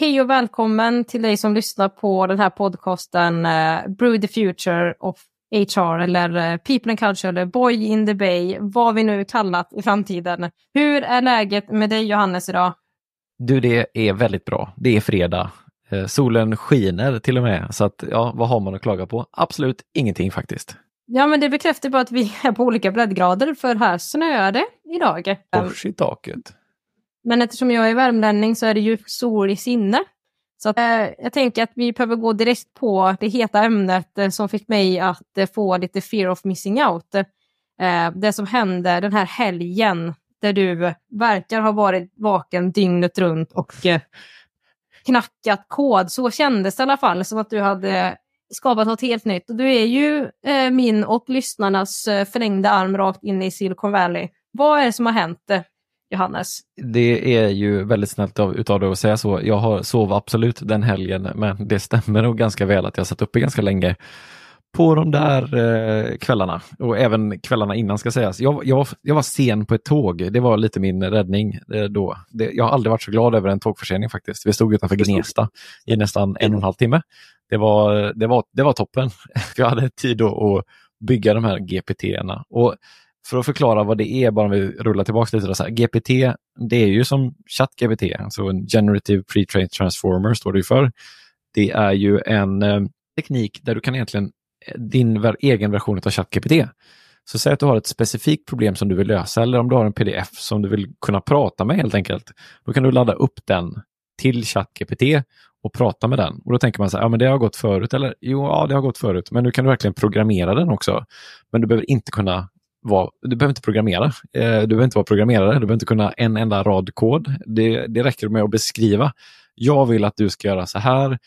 hej och välkommen till dig som lyssnar på den här podcasten uh, Brew the Future of HR eller uh, People and Culture eller Boy in the Bay, vad vi nu kallat i framtiden. Hur är läget med dig Johannes idag? Du, det är väldigt bra. Det är fredag. Uh, solen skiner till och med, så att ja, vad har man att klaga på? Absolut ingenting faktiskt. Ja, men det bekräftar bara att vi är på olika breddgrader, för här snöar det idag. Kors i taket. Men eftersom jag är värmlänning så är det ju sol i sinne. Så att, eh, jag tänker att vi behöver gå direkt på det heta ämnet eh, som fick mig att eh, få lite fear of missing out. Eh, det som hände den här helgen där du verkar ha varit vaken dygnet runt och eh, knackat kod. Så kändes det i alla fall, som att du hade skapat något helt nytt. Och du är ju eh, min och lyssnarnas eh, förlängda arm rakt in i Silicon Valley. Vad är det som har hänt? Johannes? Det är ju väldigt snällt av, utav dig att säga så. Jag har sov absolut den helgen, men det stämmer nog ganska väl att jag satt uppe ganska länge på de där eh, kvällarna och även kvällarna innan ska sägas. Jag, jag, jag var sen på ett tåg, det var lite min räddning eh, då. Det, jag har aldrig varit så glad över en tågförsening faktiskt. Vi stod utanför Gnesta i nästan en och en halv timme. Det var, det var, det var toppen. Jag hade tid att bygga de här GPT-erna. Och för att förklara vad det är, bara om vi rullar tillbaka lite. Så här, GPT, det är ju som ChatGPT, alltså en Generative Pre-trained Transformer står det ju för. Det är ju en eh, teknik där du kan egentligen, eh, din ver egen version av ChatGPT. Så säg att du har ett specifikt problem som du vill lösa eller om du har en pdf som du vill kunna prata med helt enkelt. Då kan du ladda upp den till ChatGPT och prata med den. Och då tänker man så här, ja men det har gått förut, eller jo, ja det har gått förut, men nu kan du verkligen programmera den också. Men du behöver inte kunna vara, du behöver inte programmera. Eh, du behöver inte vara programmerare, du behöver inte kunna en enda rad kod. Det, det räcker med att beskriva. Jag vill att du ska göra så här,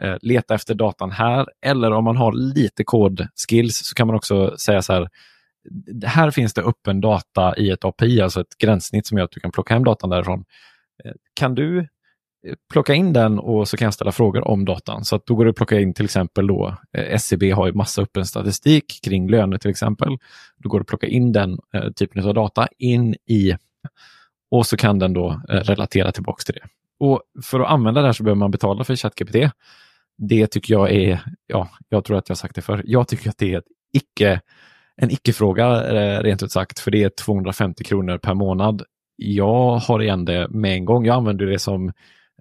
eh, leta efter datan här, eller om man har lite kodskills så kan man också säga så här, här finns det öppen data i ett API, alltså ett gränssnitt som gör att du kan plocka hem datan därifrån. Eh, kan du plocka in den och så kan jag ställa frågor om datan. Så att då går det att plocka in till exempel då, eh, SCB har ju massa öppen statistik kring löner till exempel. Då går det att plocka in den eh, typen av data in i och så kan den då eh, relatera tillbaka till det. Och för att använda det här så behöver man betala för ChatGPT. Det tycker jag är, ja, jag tror att jag sagt det för. Jag tycker att det är ett icke, en icke-fråga eh, rent ut sagt, för det är 250 kronor per månad. Jag har igen det med en gång. Jag använder det som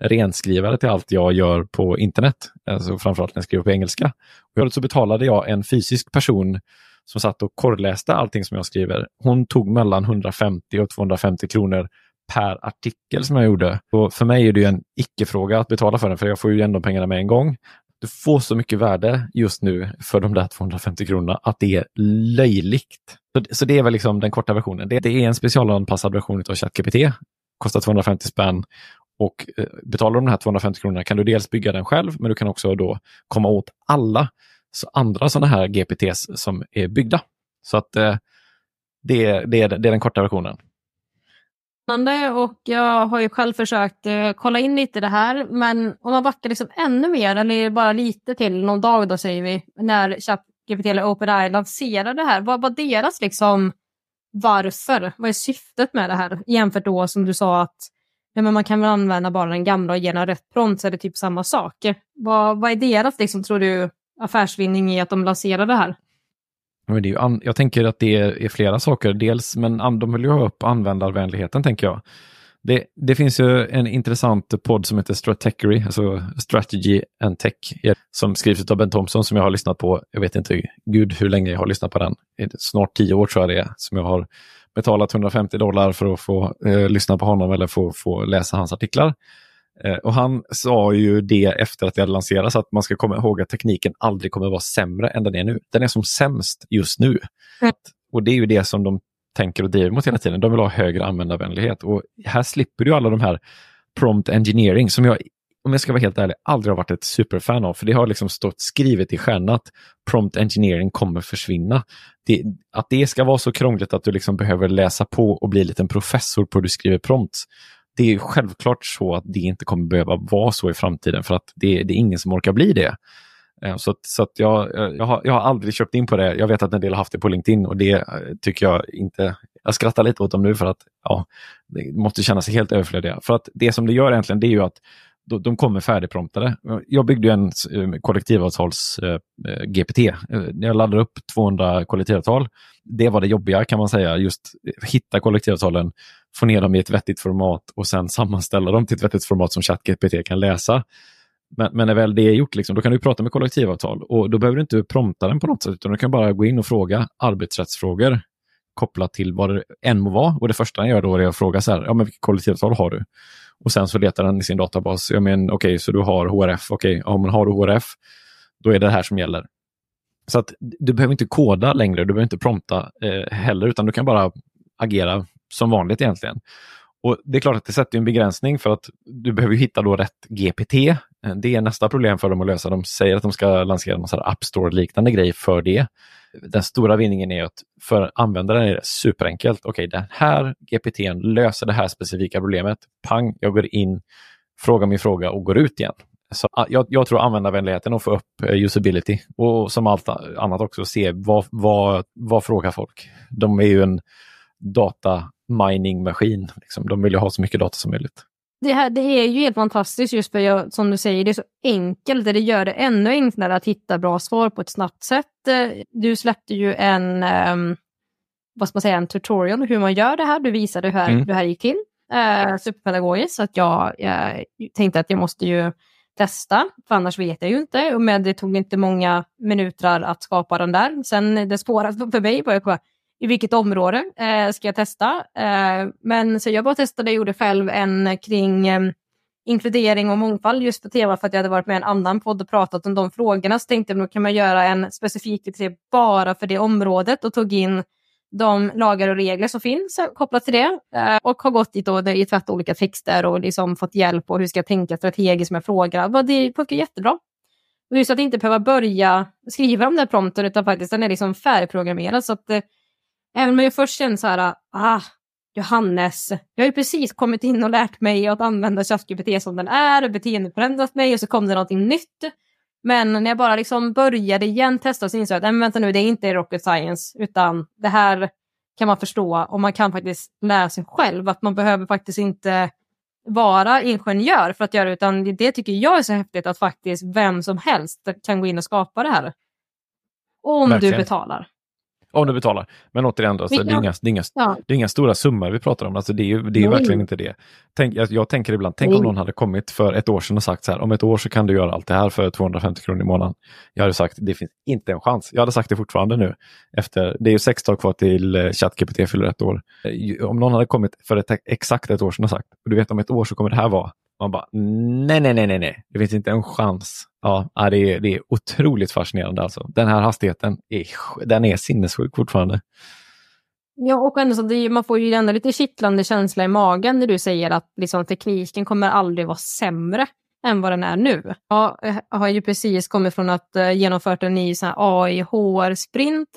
renskrivare till allt jag gör på internet, alltså framförallt när jag skriver på engelska. Och så betalade jag en fysisk person som satt och korrläste allting som jag skriver. Hon tog mellan 150 och 250 kronor per artikel som jag gjorde. Och för mig är det en icke-fråga att betala för den, för jag får ju ändå pengarna med en gång. Du får så mycket värde just nu för de där 250 kronorna att det är löjligt. Så, så det är väl liksom den korta versionen. Det, det är en specialanpassad version av ChatGPT. Kostar 250 spänn och eh, betalar de här 250 kronorna kan du dels bygga den själv, men du kan också då komma åt alla så andra sådana här GPTs som är byggda. Så att eh, det, är, det, är, det är den korta versionen. Och jag har ju själv försökt eh, kolla in lite i det här, men om man backar liksom ännu mer, eller bara lite till, någon dag då säger vi, när ChatGPT eller OpenAI lanserade det här, vad var deras liksom varför? Vad är syftet med det här? Jämfört då som du sa att ja, men man kan väl använda bara den gamla och ge den rätt prompt så är det typ samma sak. Vad, vad är deras, liksom, tror du, affärsvinning i att de lanserar det här? Men det är ju jag tänker att det är, flera saker. Dels, men de vill ju ha upp användarvänligheten, tänker jag. Det, det, finns ju en intressant podd som heter Stratechery, alltså Strategy and Tech, som skrivs av Ben Thompson som jag har lyssnat på. Jag vet inte gud hur länge jag har lyssnat på den. Snart tio år tror jag det är som jag har betalat 150 dollar för att få eh, lyssna på honom eller få, få läsa hans artiklar. Eh, och han sa ju det efter att det hade lanserats att man ska komma ihåg att tekniken aldrig kommer vara sämre än den är nu. Den är som sämst just nu. Mm. Och det är ju det som de tänker och driver mot hela tiden. De vill ha högre användarvänlighet och här slipper du alla de här prompt engineering som jag om jag ska vara helt ärlig, aldrig har varit ett superfan av. För det har liksom stått skrivet i stjärnan att prompt engineering kommer försvinna. Det, att det ska vara så krångligt att du liksom behöver läsa på och bli en liten professor på hur du skriver prompts. Det är självklart så att det inte kommer behöva vara så i framtiden för att det, det är ingen som orkar bli det. Eh, så, så att jag, eh, jag, har, jag har aldrig köpt in på det. Jag vet att en del har haft det på LinkedIn och det eh, tycker jag inte... Jag skrattar lite åt dem nu för att ja, det måste känna sig helt överflödiga. För att det som det gör egentligen det är ju att de kommer färdigpromptade. Jag byggde en eh, kollektivavtals-GPT. Eh, eh, eh, jag laddade upp 200 kollektivavtal. Det var det jobbiga kan man säga, just hitta kollektivavtalen, få ner dem i ett vettigt format och sen sammanställa dem till ett vettigt format som ChatGPT kan läsa. Men, men när väl det är gjort, liksom, då kan du prata med kollektivavtal och då behöver du inte prompta den på något sätt, utan du kan bara gå in och fråga arbetsrättsfrågor kopplat till vad det än må vara. Och det första den gör då är att fråga så här, ja men vilket kollektivavtal har du? Och sen så letar den i sin databas, ja men okej, okay, så du har HRF, okej, okay, ja men har du HRF, då är det här som gäller. Så att du behöver inte koda längre, du behöver inte prompta eh, heller, utan du kan bara agera som vanligt egentligen. Och Det är klart att det sätter en begränsning för att du behöver hitta då rätt GPT. Eh, det är nästa problem för dem att lösa. De säger att de ska lansera någon App Store-liknande grej för det. Den stora vinningen är att för användaren är det superenkelt. Okej, okay, den här GPT löser det här specifika problemet. Pang, jag går in, frågar min fråga och går ut igen. Så ah, jag, jag tror användarvänligheten och få upp eh, usability och som allt annat också se vad, vad, vad frågar folk. De är ju en data mining-maskin. Liksom. De vill ju ha så mycket data som möjligt. Det, här, det är ju helt fantastiskt just för jag, som du säger, det är så enkelt. Det gör det ännu enklare att hitta bra svar på ett snabbt sätt. Eh, du släppte ju en, um, vad ska man säga, en tutorial hur man gör det här. Du visade hur mm. det här gick till. Uh, superpedagogiskt, så att jag, jag tänkte att jag måste ju testa, för annars vet jag ju inte. Men det tog inte många minuter att skapa den där. Sen det spårade för mig var jag bara, i vilket område eh, ska jag testa. Eh, men så jag bara testade och gjorde själv en kring eh, inkludering och mångfald just på tema för att jag hade varit med i en annan podd och pratat om de frågorna. Så tänkte jag då kan man göra en specifik IT bara för det området och tog in de lagar och regler som finns kopplat till det eh, och har gått dit och i tvätt olika texter och liksom fått hjälp och hur ska jag tänka strategiskt med frågorna. Det funkar jättebra. Och just att inte behöva börja skriva de där prompten utan faktiskt den är liksom färdigprogrammerad så att eh, Även om jag först kände så här, ah, Johannes, jag har ju precis kommit in och lärt mig att använda ChatGPT som den är och beteendet förändrat mig och så kom det någonting nytt. Men när jag bara liksom började igen testa så insåg jag att vänta nu, det är inte rocket science utan det här kan man förstå och man kan faktiskt lära sig själv att man behöver faktiskt inte vara ingenjör för att göra det utan det tycker jag är så häftigt att faktiskt vem som helst kan gå in och skapa det här. Om Verkligen. du betalar. Om du betalar. Men återigen, då, alltså, det, är inga, det, är inga, ja. det är inga stora summor vi pratar om. Alltså, det är ju det är verkligen inte det. Tänk, jag, jag tänker ibland, tänk Nej. om någon hade kommit för ett år sedan och sagt så här, om ett år så kan du göra allt det här för 250 kronor i månaden. Jag hade sagt, det finns inte en chans. Jag hade sagt det fortfarande nu. Efter, det är ju sex dagar kvar till eh, ChatGPT fyller ett år. Eh, om någon hade kommit för ett, exakt ett år sedan och sagt, och du vet om ett år så kommer det här vara man bara, nej, nej, nej, nej, nej, det finns inte en chans. Ja, det är, det är otroligt fascinerande alltså. Den här hastigheten, är, den är sinnessjuk fortfarande. Ja, och ändå så det, man får ju ändå lite kittlande känsla i magen när du säger att liksom, tekniken kommer aldrig vara sämre än vad den är nu. Jag eh, har ju precis kommit från att eh, genomfört en ny AI HR-sprint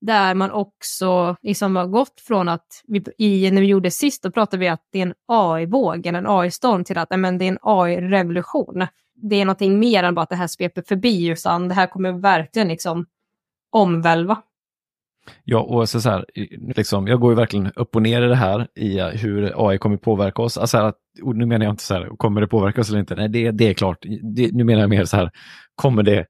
där man också liksom har gått från att, vi, i, när vi gjorde sist, då pratade vi att det är en AI-våg, en AI-storm, till att men, det är en AI-revolution. Det är någonting mer än bara att det här sveper förbi, utan det här kommer verkligen liksom omvälva. Ja, och så, så här, liksom, jag går ju verkligen upp och ner i det här, i eh, hur AI kommer påverka oss. Alltså att, nu menar jag inte så här, kommer det påverka oss eller inte? Nej, det, det är klart. Det, nu menar jag mer så här, kommer det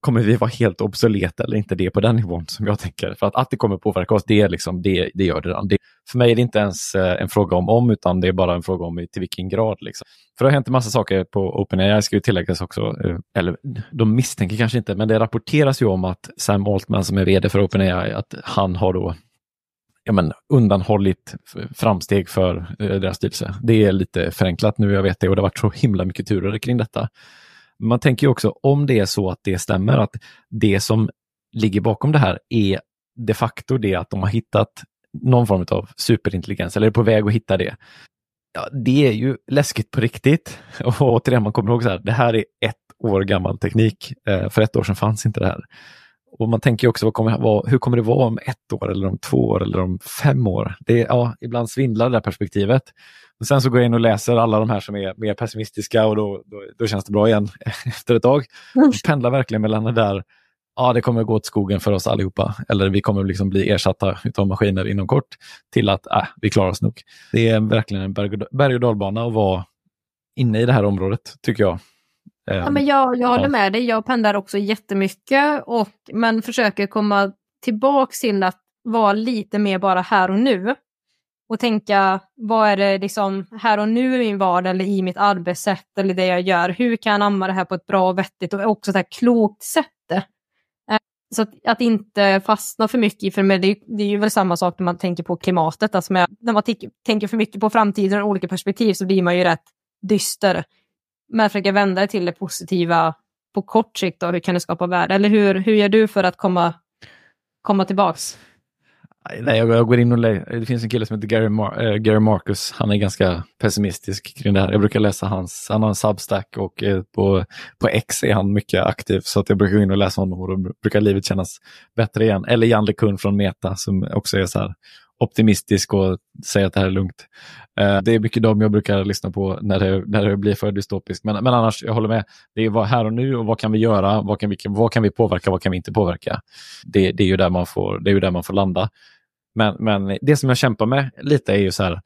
kommer vi vara helt obsoleta eller inte? Det är på den nivån som jag tänker. För att, att det kommer påverka oss, det, är liksom, det, det gör det redan. Det, för mig är det inte ens eh, en fråga om om, utan det är bara en fråga om till vilken grad. Liksom. För det har hänt en massa saker på OpenAI, ska ju tilläggas också. Eh, eller de misstänker kanske inte, men det rapporteras ju om att Sam Altman som är vd för OpenAI, att han har då ja, men, undanhållit framsteg för eh, deras styrelse. Det är lite förenklat nu, jag vet det, och det har varit så himla mycket turer kring detta. Man tänker också om det är så att det stämmer, att det som ligger bakom det här är de facto det att de har hittat någon form av superintelligens eller är på väg att hitta det. Ja, det är ju läskigt på riktigt. Och återigen, man kommer ihåg så här, det här är ett år gammal teknik. Eh, för ett år sedan fanns inte det här. Och man tänker också, vad kommer, vad, hur kommer det vara om ett år eller om två år eller om fem år? Det ja, ibland svindlar det där perspektivet. Men sen så går jag in och läser alla de här som är mer pessimistiska och då, då, då känns det bra igen efter ett tag. Jag pendlar verkligen mellan det där, ja det kommer gå åt skogen för oss allihopa, eller vi kommer liksom bli ersatta av maskiner inom kort, till att äh, vi klarar oss nog. Det är verkligen en berg och dalbana att vara inne i det här området, tycker jag. Ja, men jag, jag håller med dig, jag pendlar också jättemycket, och, men försöker komma tillbaka till att vara lite mer bara här och nu. Och tänka, vad är det liksom här och nu i min vardag eller i mitt arbetssätt eller det jag gör? Hur kan jag anamma det här på ett bra och vettigt och också ett klokt sätt? Eh, så att, att, inte fastna för mycket i, för mig, det, det är ju väl samma sak när man tänker på klimatet. Alltså med, när man tänker för mycket på framtiden och olika perspektiv så blir man ju rätt dyster. Men försöka vända det till det positiva på kort sikt. och hur kan det skapa värde? Eller hur, hur gör du för att komma, komma tillbaks? Nej, jag, jag, går in och läser. Det finns en kille som heter Gary, Mar äh, Gary Marcus. Han är ganska pessimistisk kring det här. Jag brukar läsa hans, han har en substack och eh, på, på X är han mycket aktiv. Så att jag brukar gå in och läsa honom och då brukar livet kännas bättre igen. Eller Jan LeCun från Meta som också är så här optimistisk och säga att det här är lugnt. Eh, det är mycket de jag brukar lyssna på när det, när det blir för dystopiskt. Men, men annars, jag håller med. Det är här och nu och vad kan vi göra? Vad kan vi, vad kan vi påverka? Vad kan vi inte påverka? Det, det är ju där man får, det är ju där man får landa. Men, men det som jag kämpar med lite är ju så här,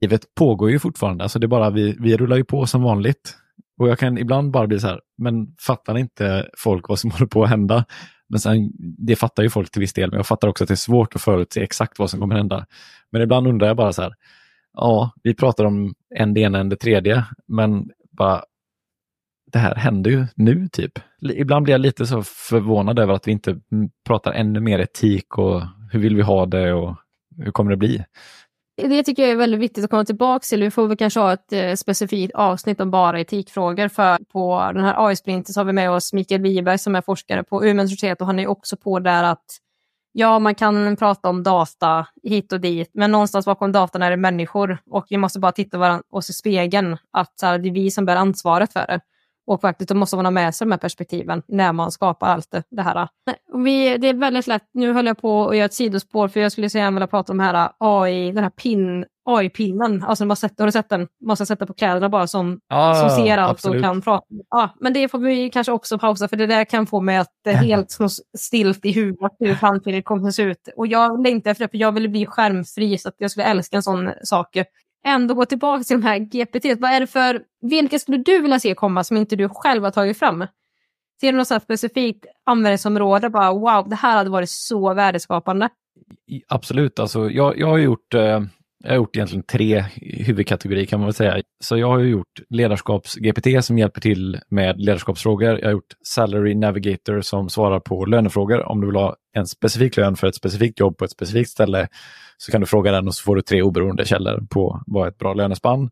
livet pågår ju fortfarande. Alltså det är bara vi, vi rullar ju på som vanligt. Och jag kan ibland bara bli så här, men fattar inte folk vad som håller på att hända? Men sen, det fattar ju folk till viss del, men jag fattar också att det är svårt att förutse exakt vad som kommer hända. Men ibland undrar jag bara så här, ja, vi pratar om en det ena, en det tredje, men bara, det här händer ju nu typ. Ibland blir jag lite så förvånad över att vi inte pratar ännu mer etik och hur vill vi ha det och hur kommer det bli? Det tycker jag är väldigt viktigt att komma tillbaka till. Vi får väl kanske ha ett eh, specifikt avsnitt om bara etikfrågor. För på den här AI-sprinten så har vi med oss Mikael Wiberg som är forskare på Umeå universitet och han är också på där att ja, man kan prata om data hit och dit, men någonstans bakom datan är det människor och vi måste bara titta oss i spegeln att så här, det är vi som bär ansvaret för det. Och faktiskt då måste man ha med sig de här perspektiven när man skapar allt det, det här. Vi, det är väldigt lätt, nu höll jag på att göra ett sidospår för jag skulle säga vilja prata om den här AI, den här pin, AI-pinnen. Alltså man sätter, har du sett den? Man ska sätta på kläderna bara som, ah, som ser allt absolut. och kan prata. Ja, men det får vi kanske också pausa för det där kan få mig att eh, helt slå stilt i huvudet hur framtiden kommer att se ut. Och jag längtar efter det för jag vill bli skärmfri så att jag skulle älska en sån sak ändå gå tillbaka till de här GPT. Vad är det för, vilka skulle du vilja se komma som inte du själv har tagit fram? Ser du något specifikt användningsområde? Bara, wow, det här hade varit så värdeskapande. Absolut, alltså, jag, jag har gjort eh, jag har gjort egentligen tre huvudkategorier kan man väl säga. Så jag har gjort ledarskaps-GPT som hjälper till med ledarskapsfrågor. Jag har gjort Salary Navigator som svarar på lönefrågor. Om du vill ha en specifik lön för ett specifikt jobb på ett specifikt ställe så kan du fråga den och så får du tre oberoende källor på vad ett bra lönespann.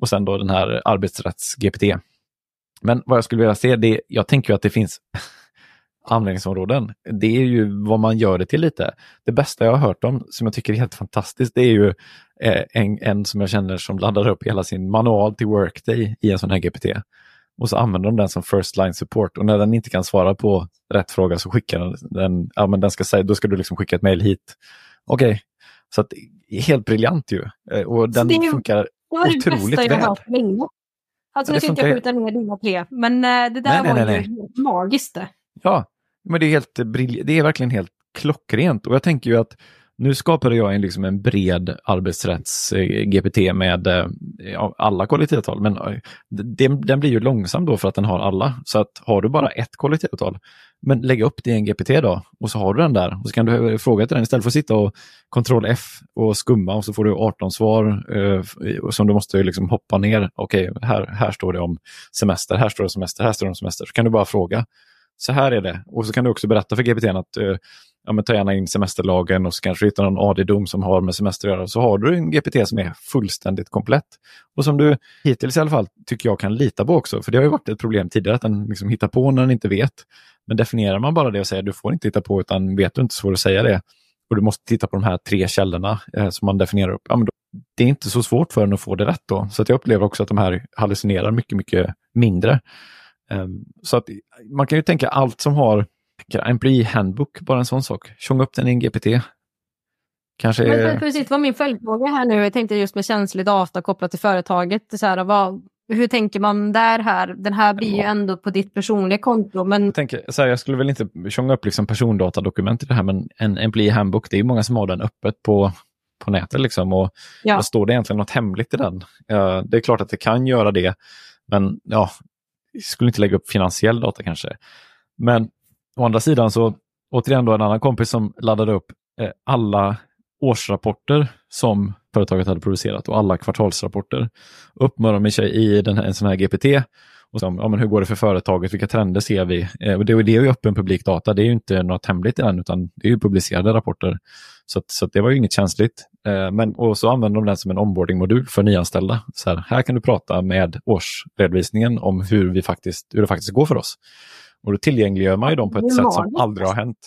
Och sen då den här arbetsrätts-GPT. Men vad jag skulle vilja se, det, jag tänker att det finns användningsområden. Det är ju vad man gör det till lite. Det bästa jag har hört om, som jag tycker är helt fantastiskt, det är ju eh, en, en som jag känner som laddar upp hela sin manual till Workday i en sån här GPT. Och så använder de den som first line support och när den inte kan svara på rätt fråga så skickar den, den ja men den ska säga, då ska du liksom skicka ett mail hit. Okej, okay. så att, helt briljant ju. Eh, och den ju, funkar otroligt väl. Det var det bästa jag har hört länge. Alltså nu ska inte jag skjuta ner dina tre, men eh, det där nej, var nej, ju magiskt. Ja, men det är, helt det är verkligen helt klockrent och jag tänker ju att nu skapade jag en, liksom en bred arbetsrätts-GPT eh, med eh, alla kollektivavtal, men eh, den, den blir ju långsam då för att den har alla. Så att har du bara ett kollektivavtal, men lägg upp det i en GPT då och så har du den där och så kan du fråga till den istället för att sitta och kontroll F och skumma och så får du 18 svar eh, som du måste liksom hoppa ner. Okej, okay, här, här står det om semester, här står det om semester, här står det om semester. Så kan du bara fråga så här är det. Och så kan du också berätta för GPT att uh, ja, men ta gärna in semesterlagen och så kanske du hittar någon AD-dom som har med semester att göra. Så har du en GPT som är fullständigt komplett. Och som du hittills i alla fall tycker jag kan lita på också. För det har ju varit ett problem tidigare att den liksom hittar på när den inte vet. Men definierar man bara det och säger du får inte hitta på utan vet du inte så får du säga det. Och du måste titta på de här tre källorna eh, som man definierar upp. Ja, men då, det är inte så svårt för den att få det rätt då. Så att jag upplever också att de här hallucinerar mycket, mycket mindre. Um, så att man kan ju tänka allt som har Employee Handbook, bara en sån sak. Tjonga upp den i en GPT. Kanske... Men precis, var min följdfråga här nu. Jag tänkte just med känslig data kopplat till företaget. Så här, vad, hur tänker man där här? Den här blir ju ändå på ditt personliga konto. Men... Jag, tänker, så här, jag skulle väl inte tjonga upp liksom persondatadokument i det här, men en Employee Handbook, det är ju många som har den öppet på, på nätet. Liksom, och ja. Vad står det egentligen något hemligt i den? Uh, det är klart att det kan göra det. Men ja, skulle inte lägga upp finansiell data kanske. Men å andra sidan så, återigen då en annan kompis som laddade upp eh, alla årsrapporter som företaget hade producerat och alla kvartalsrapporter. Uppmärksammar sig i den här, en sån här GPT. Och så, ja, men hur går det för företaget? Vilka trender ser vi? Eh, det, det är ju öppen publik data. Det är ju inte något hemligt än, utan det är ju publicerade rapporter. Så, så det var ju inget känsligt. Eh, men, och så använder de den som en onboarding-modul för nyanställda. Så här, här kan du prata med årsredovisningen om hur, vi faktiskt, hur det faktiskt går för oss. Och då tillgängliggör man ju dem på ett sätt som aldrig har hänt.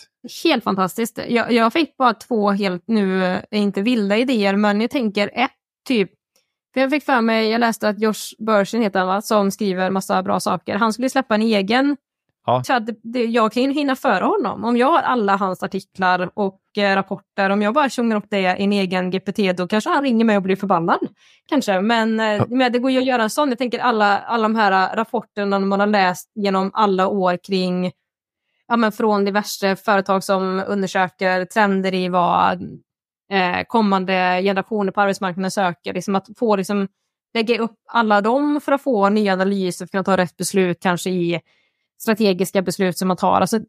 Helt fantastiskt. Jag, jag fick bara två helt, nu inte vilda idéer, men jag tänker ett typ för jag fick för mig, jag läste att Josh Bursin heter han va, som skriver massa bra saker. Han skulle släppa en egen Ja. Så att det, jag kan ju hinna före honom. Om jag har alla hans artiklar och eh, rapporter, om jag bara tjongar upp det i en egen GPT, då kanske han ringer mig och blir förbannad. Kanske, men, eh, ja. men det går ju att göra en sån. Jag tänker alla, alla de här rapporterna man har läst genom alla år kring, ja men från diverse företag som undersöker trender i vad eh, kommande generationer på arbetsmarknaden söker. Liksom att få liksom, lägga upp alla dem för att få nya analyser för att kunna ta rätt beslut kanske i strategiska beslut som man tar. Alltså,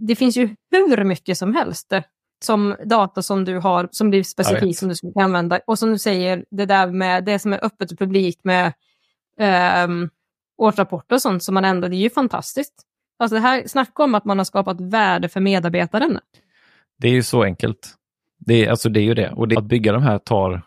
det finns ju hur mycket som helst som data som du har som blir specifikt som du skulle använda. Och som du säger, det där med det som är öppet och publikt med um, årsrapporter och sånt som man ändå, det är ju fantastiskt. Alltså det här, snacka om att man har skapat värde för medarbetaren. Det är ju så enkelt. Det är, alltså det är ju det. Och det, att bygga de här tar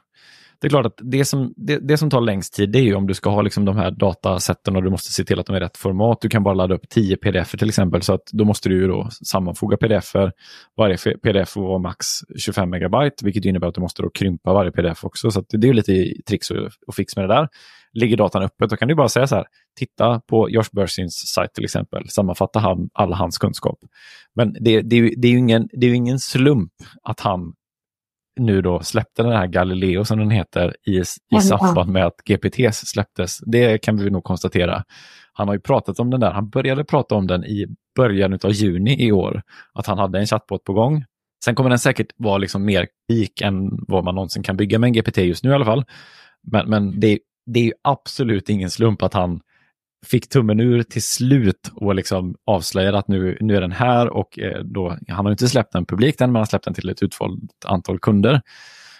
det är klart att det som, det, det, som tar längst tid det är ju om du ska ha liksom de här datasätten och du måste se till att de är rätt format. Du kan bara ladda upp 10 pdf till exempel så att då måste du ju då sammanfoga pdf. -er. Varje pdf får vara max 25 megabyte vilket innebär att du måste då krympa varje pdf också. Så det är lite tricks och, och fix med det där. Ligger datan öppet då kan du bara säga så här, titta på Josh Bersins sajt till exempel, sammanfatta han, all hans kunskap. Men det, det, det är ju ingen, det är ingen slump att han nu då släppte den här Galileo som den heter i, i samband med att GPT släpptes. Det kan vi nog konstatera. Han har ju pratat om den där, han började prata om den i början av juni i år, att han hade en chatbot på gång. Sen kommer den säkert vara liksom mer lik än vad man någonsin kan bygga med en GPT just nu i alla fall. Men, men det, det är absolut ingen slump att han fick tummen ur till slut och liksom avslöjade att nu, nu är den här och eh, då, han har inte släppt den publikt än, men han har släppt den till ett utvalt antal kunder.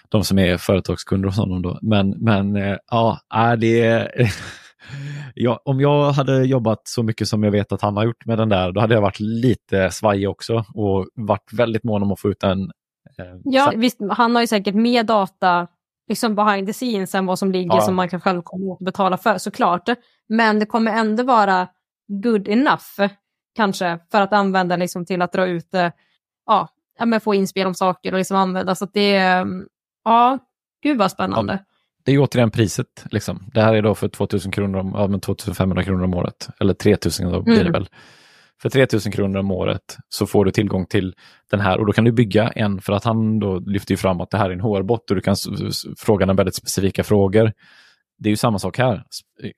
De som är företagskunder och sådana. Då. Men, men eh, ja, är det... ja, om jag hade jobbat så mycket som jag vet att han har gjort med den där, då hade jag varit lite svajig också och varit väldigt mån om att få ut den. Eh, ja, visst, han har ju säkert mer data liksom behind the scenes än vad som ligger ja. som man kan själv komma att betala för såklart. Men det kommer ändå vara good enough kanske för att använda liksom till att dra ut, eh, ja, men få inspel om saker och liksom använda. Så att det är, ja, gud vad spännande. Ja, det är återigen priset. Liksom. Det här är då för 2000 kronor om, ja, men 2500 kronor om året. Eller 3000 då blir mm. det väl. För 3000 kronor om året så får du tillgång till den här och då kan du bygga en för att han då lyfter fram att det här är en HR-bot och du kan fråga den väldigt specifika frågor. Det är ju samma sak här.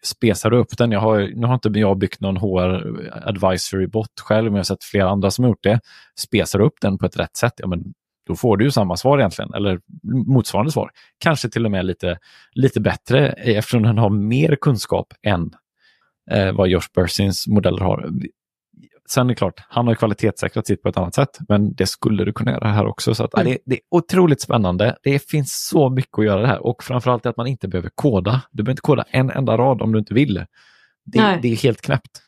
Spesar du upp den, jag har, nu har inte jag byggt någon HR advisory bot själv, men jag har sett flera andra som har gjort det. Spesar du upp den på ett rätt sätt, ja, men då får du ju samma svar egentligen, eller motsvarande svar. Kanske till och med lite, lite bättre eftersom den har mer kunskap än eh, vad Josh Bersins modeller har. Sen är det klart, han har kvalitetssäkrat sitt på ett annat sätt, men det skulle du kunna göra här också. Så att, mm. det, det, är otroligt spännande. Det finns så mycket att göra det här och framförallt att man inte behöver koda. Du behöver inte koda en enda rad om du inte vill. Det, det är helt knäppt.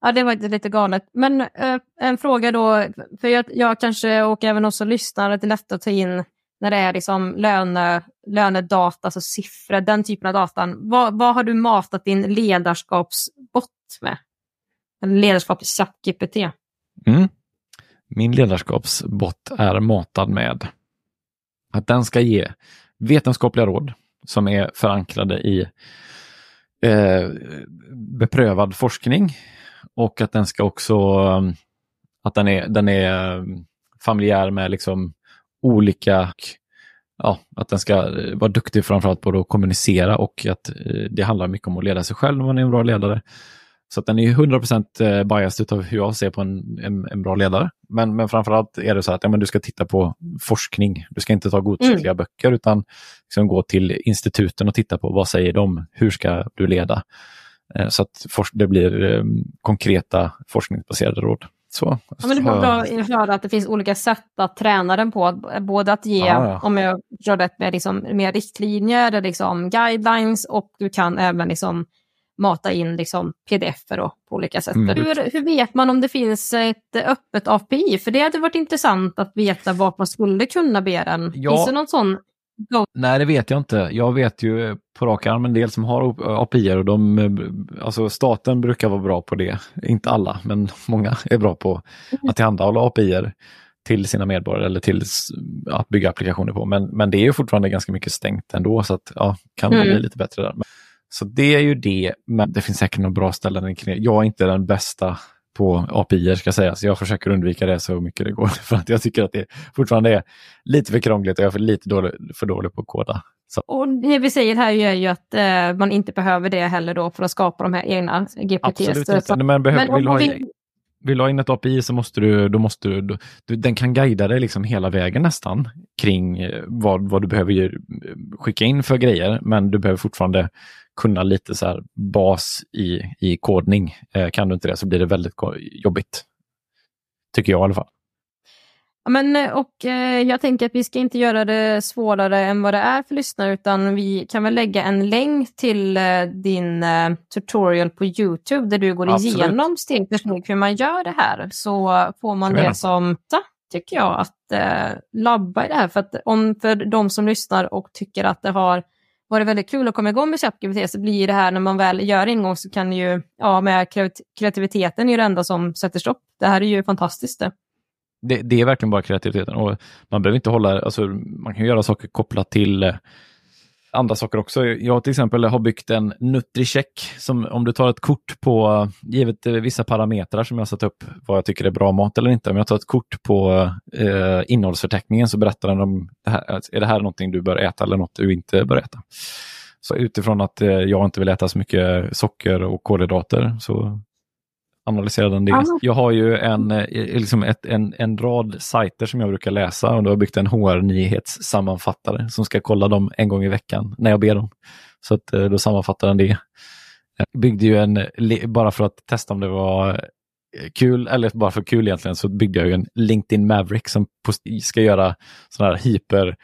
Ja, det var lite galet. Men äh, en fråga då, för jag, jag kanske och även också lyssnar, att det är lätt att ta in när det är liksom löne, lönedata, alltså siffror, den typen av datan. Vad, vad har du matat din ledarskapsbot med? En ledarskap i ChatGPT. Mm. Min ledarskapsbot är matad med att den ska ge vetenskapliga råd som är förankrade i eh, beprövad forskning och att den ska också att den är, den är familjär med liksom olika ja, att den ska vara duktig framförallt på att kommunicera och att eh, det handlar mycket om att leda sig själv när man är en bra ledare. Så att den är 100% eh, biased av hur jag ser på en, en, en, bra ledare. Men, men framförallt är det så att ja, men du ska titta på forskning. Du ska inte ta godtyckliga mm. böcker utan liksom gå till instituten och titta på vad säger de? Hur ska du leda? Eh, så att det blir eh, konkreta forskningsbaserade råd. Så, ja, men det var bra att höra att det finns olika sätt att träna den på. Både att ge, ah, ja. om jag förstår rätt, med liksom, mer riktlinjer, liksom guidelines och du kan även liksom mata in liksom pdf på olika sätt. Mm. Hur, hur vet man om det finns ett öppet API? För det hade varit intressant att veta vart man skulle kunna be den. Ja. Finns det någon sån Nej, det vet jag inte. Jag vet ju på rak arm en del som har API och de, alltså staten brukar vara bra på det. Inte alla, men många är bra på att tillhandahålla API till sina medborgare eller till att bygga applikationer på. Men, men det är ju fortfarande ganska mycket stängt ändå så att ja, kan mm. bli lite bättre där. Så det är ju det, men det finns säkert några bra ställen kring Jag är inte den bästa på API ska sägas. Jag försöker undvika det så mycket det går för att jag tycker att det fortfarande är lite för krångligt och jag är för lite dålig, för dålig på att koda. Så. Och det vi säger här är ju att eh, man inte behöver det heller då för att skapa de här egna GPTs. Absolut inte. Men, behöver, men vill, ha, vi... vill ha in ett API så måste du, då måste du, du, den kan guida dig liksom hela vägen nästan kring eh, vad, vad du behöver skicka in för grejer, men du behöver fortfarande kunna lite så här bas i, i kodning. Eh, kan du inte det så blir det väldigt jobbigt. Tycker jag i alla fall. Ja, men, eh, och, eh, jag tänker att vi ska inte göra det svårare än vad det är för lyssnare utan vi kan väl lägga en länk till eh, din eh, tutorial på Youtube där du går Absolut. igenom steg för steg hur man gör det här. Så får man det som, tycker jag, att eh, labba i det här. För, att om, för de som lyssnar och tycker att det har var det väldigt kul att komma igång med ChatGPT så blir det här när man väl gör ingång så kan ju, ja med kreativiteten är det enda som sätter stopp. Det här är ju fantastiskt det. Det, det är verkligen bara kreativiteten och man behöver inte hålla, alltså man kan göra saker kopplat till eh, andra saker också. Jag till exempel har byggt en Nutricheck som om du tar ett kort på, givet vissa parametrar som jag satt upp, vad jag tycker är bra mat eller inte. Om jag tar ett kort på eh, innehållsförteckningen så berättar den om, det här, alltså, är det här någonting du bör äta eller något du inte bör äta. Så utifrån att eh, jag inte vill äta så mycket socker och kolhydrater så analysera den delen. Jag har ju en, eh, liksom ett, en, en rad sajter som jag brukar läsa och då har jag byggt en HR-nyhetssammanfattare som ska kolla dem en gång i veckan när jag ber dem. Så att, eh, då sammanfattar den det. Jag byggde ju en, bara för att testa om det var eh, kul, eller bara för kul egentligen, så byggde jag ju en LinkedIn Maverick som ska göra sån här hyper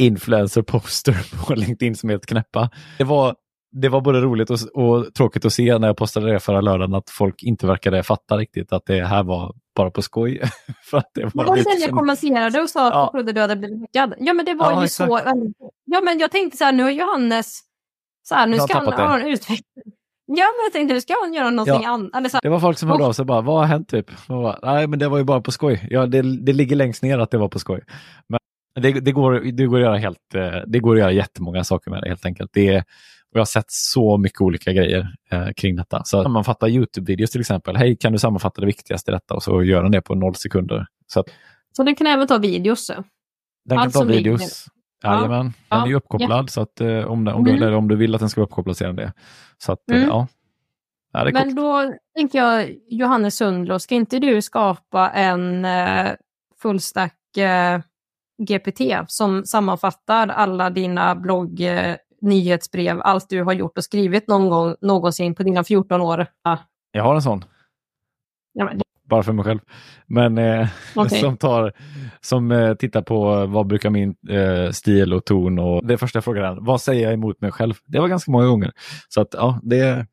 influencer poster på LinkedIn som är helt knäppa. Det var det var både roligt och, och, tråkigt att se när jag postade det förra lördagen att folk inte verkade fatta riktigt att det här var bara på skoj. för att det var, det var den jag kommenterade och sa att ja. jag trodde du hade blivit hackad. Ja men det var ja, ju exakt. så. Ja men jag tänkte så här, nu har Johannes, så här, nu ska han ha en utveckling. Ja men jag tänkte nu ska han göra någonting ja. annat. Det var folk som hörde av sig bara, vad har hänt typ? Bara, Nej men det var ju bara på skoj. Ja det, det ligger längst ner att det var på skoj. Men det, det, går, det, går att göra helt, eh, det går att göra jättemånga saker med det helt enkelt. Det och jag har sett så mycket olika grejer eh, kring detta. Så sammanfatta YouTube-videos till exempel. Hej, kan du sammanfatta det viktigaste i detta? Och så gör den det på noll sekunder. Så, att, så den kan även ta videos? Den Allt kan ta videos. Jajamän, ja. den är ju uppkopplad ja. så att eh, om, den, om, mm. du, om du vill att den ska vara uppkopplad så är den det. Så att, eh, mm. ja. ja Men coolt. då tänker jag, Johannes Sundlo, ska inte du skapa en eh, fullstack eh, GPT som sammanfattar alla dina blogg eh, nyhetsbrev, allt du har gjort och skrivit någon gång någonsin på dina 14 år? Ja. Jag har en sån. Ja, men... Bara för mig själv. Men eh, okay. som, tar, som eh, tittar på vad brukar min eh, stil och ton och det första jag frågar är vad säger jag emot mig själv? Det var ganska många gånger. Så att ja, det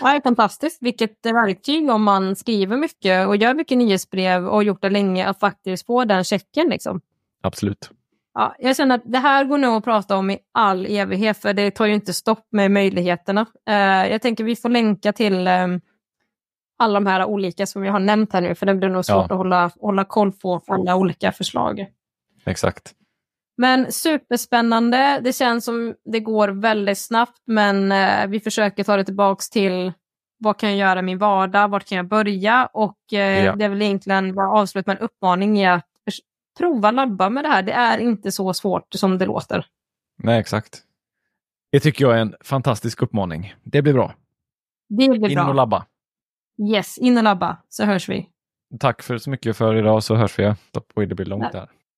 ja, det är fantastiskt. Vilket verktyg om man skriver mycket och gör mycket nyhetsbrev och gjort det länge att faktiskt få den checken. Liksom. Absolut. Ja, jag känner att det här går nog att prata om i all evighet för det tar ju inte stopp med möjligheterna. Uh, jag tänker vi får länka till um, alla de här olika som vi har nämnt här nu för det blir nog svårt ja. att hålla, hålla koll på alla olika förslag. Exakt. Men superspännande. Det känns som det går väldigt snabbt men uh, vi försöker ta det tillbaks till vad kan jag göra i min vardag, vart kan jag börja och uh, ja. det är väl egentligen bara avslut med en uppmaning i att prova labba med det här. Det är inte så svårt som det låter. Nej, exakt. Det tycker jag är en fantastisk uppmaning. Det blir bra. Det blir in bra. och labba. Yes, in och labba så hörs vi. Tack för så mycket för idag så hörs vi. Det blir långt här.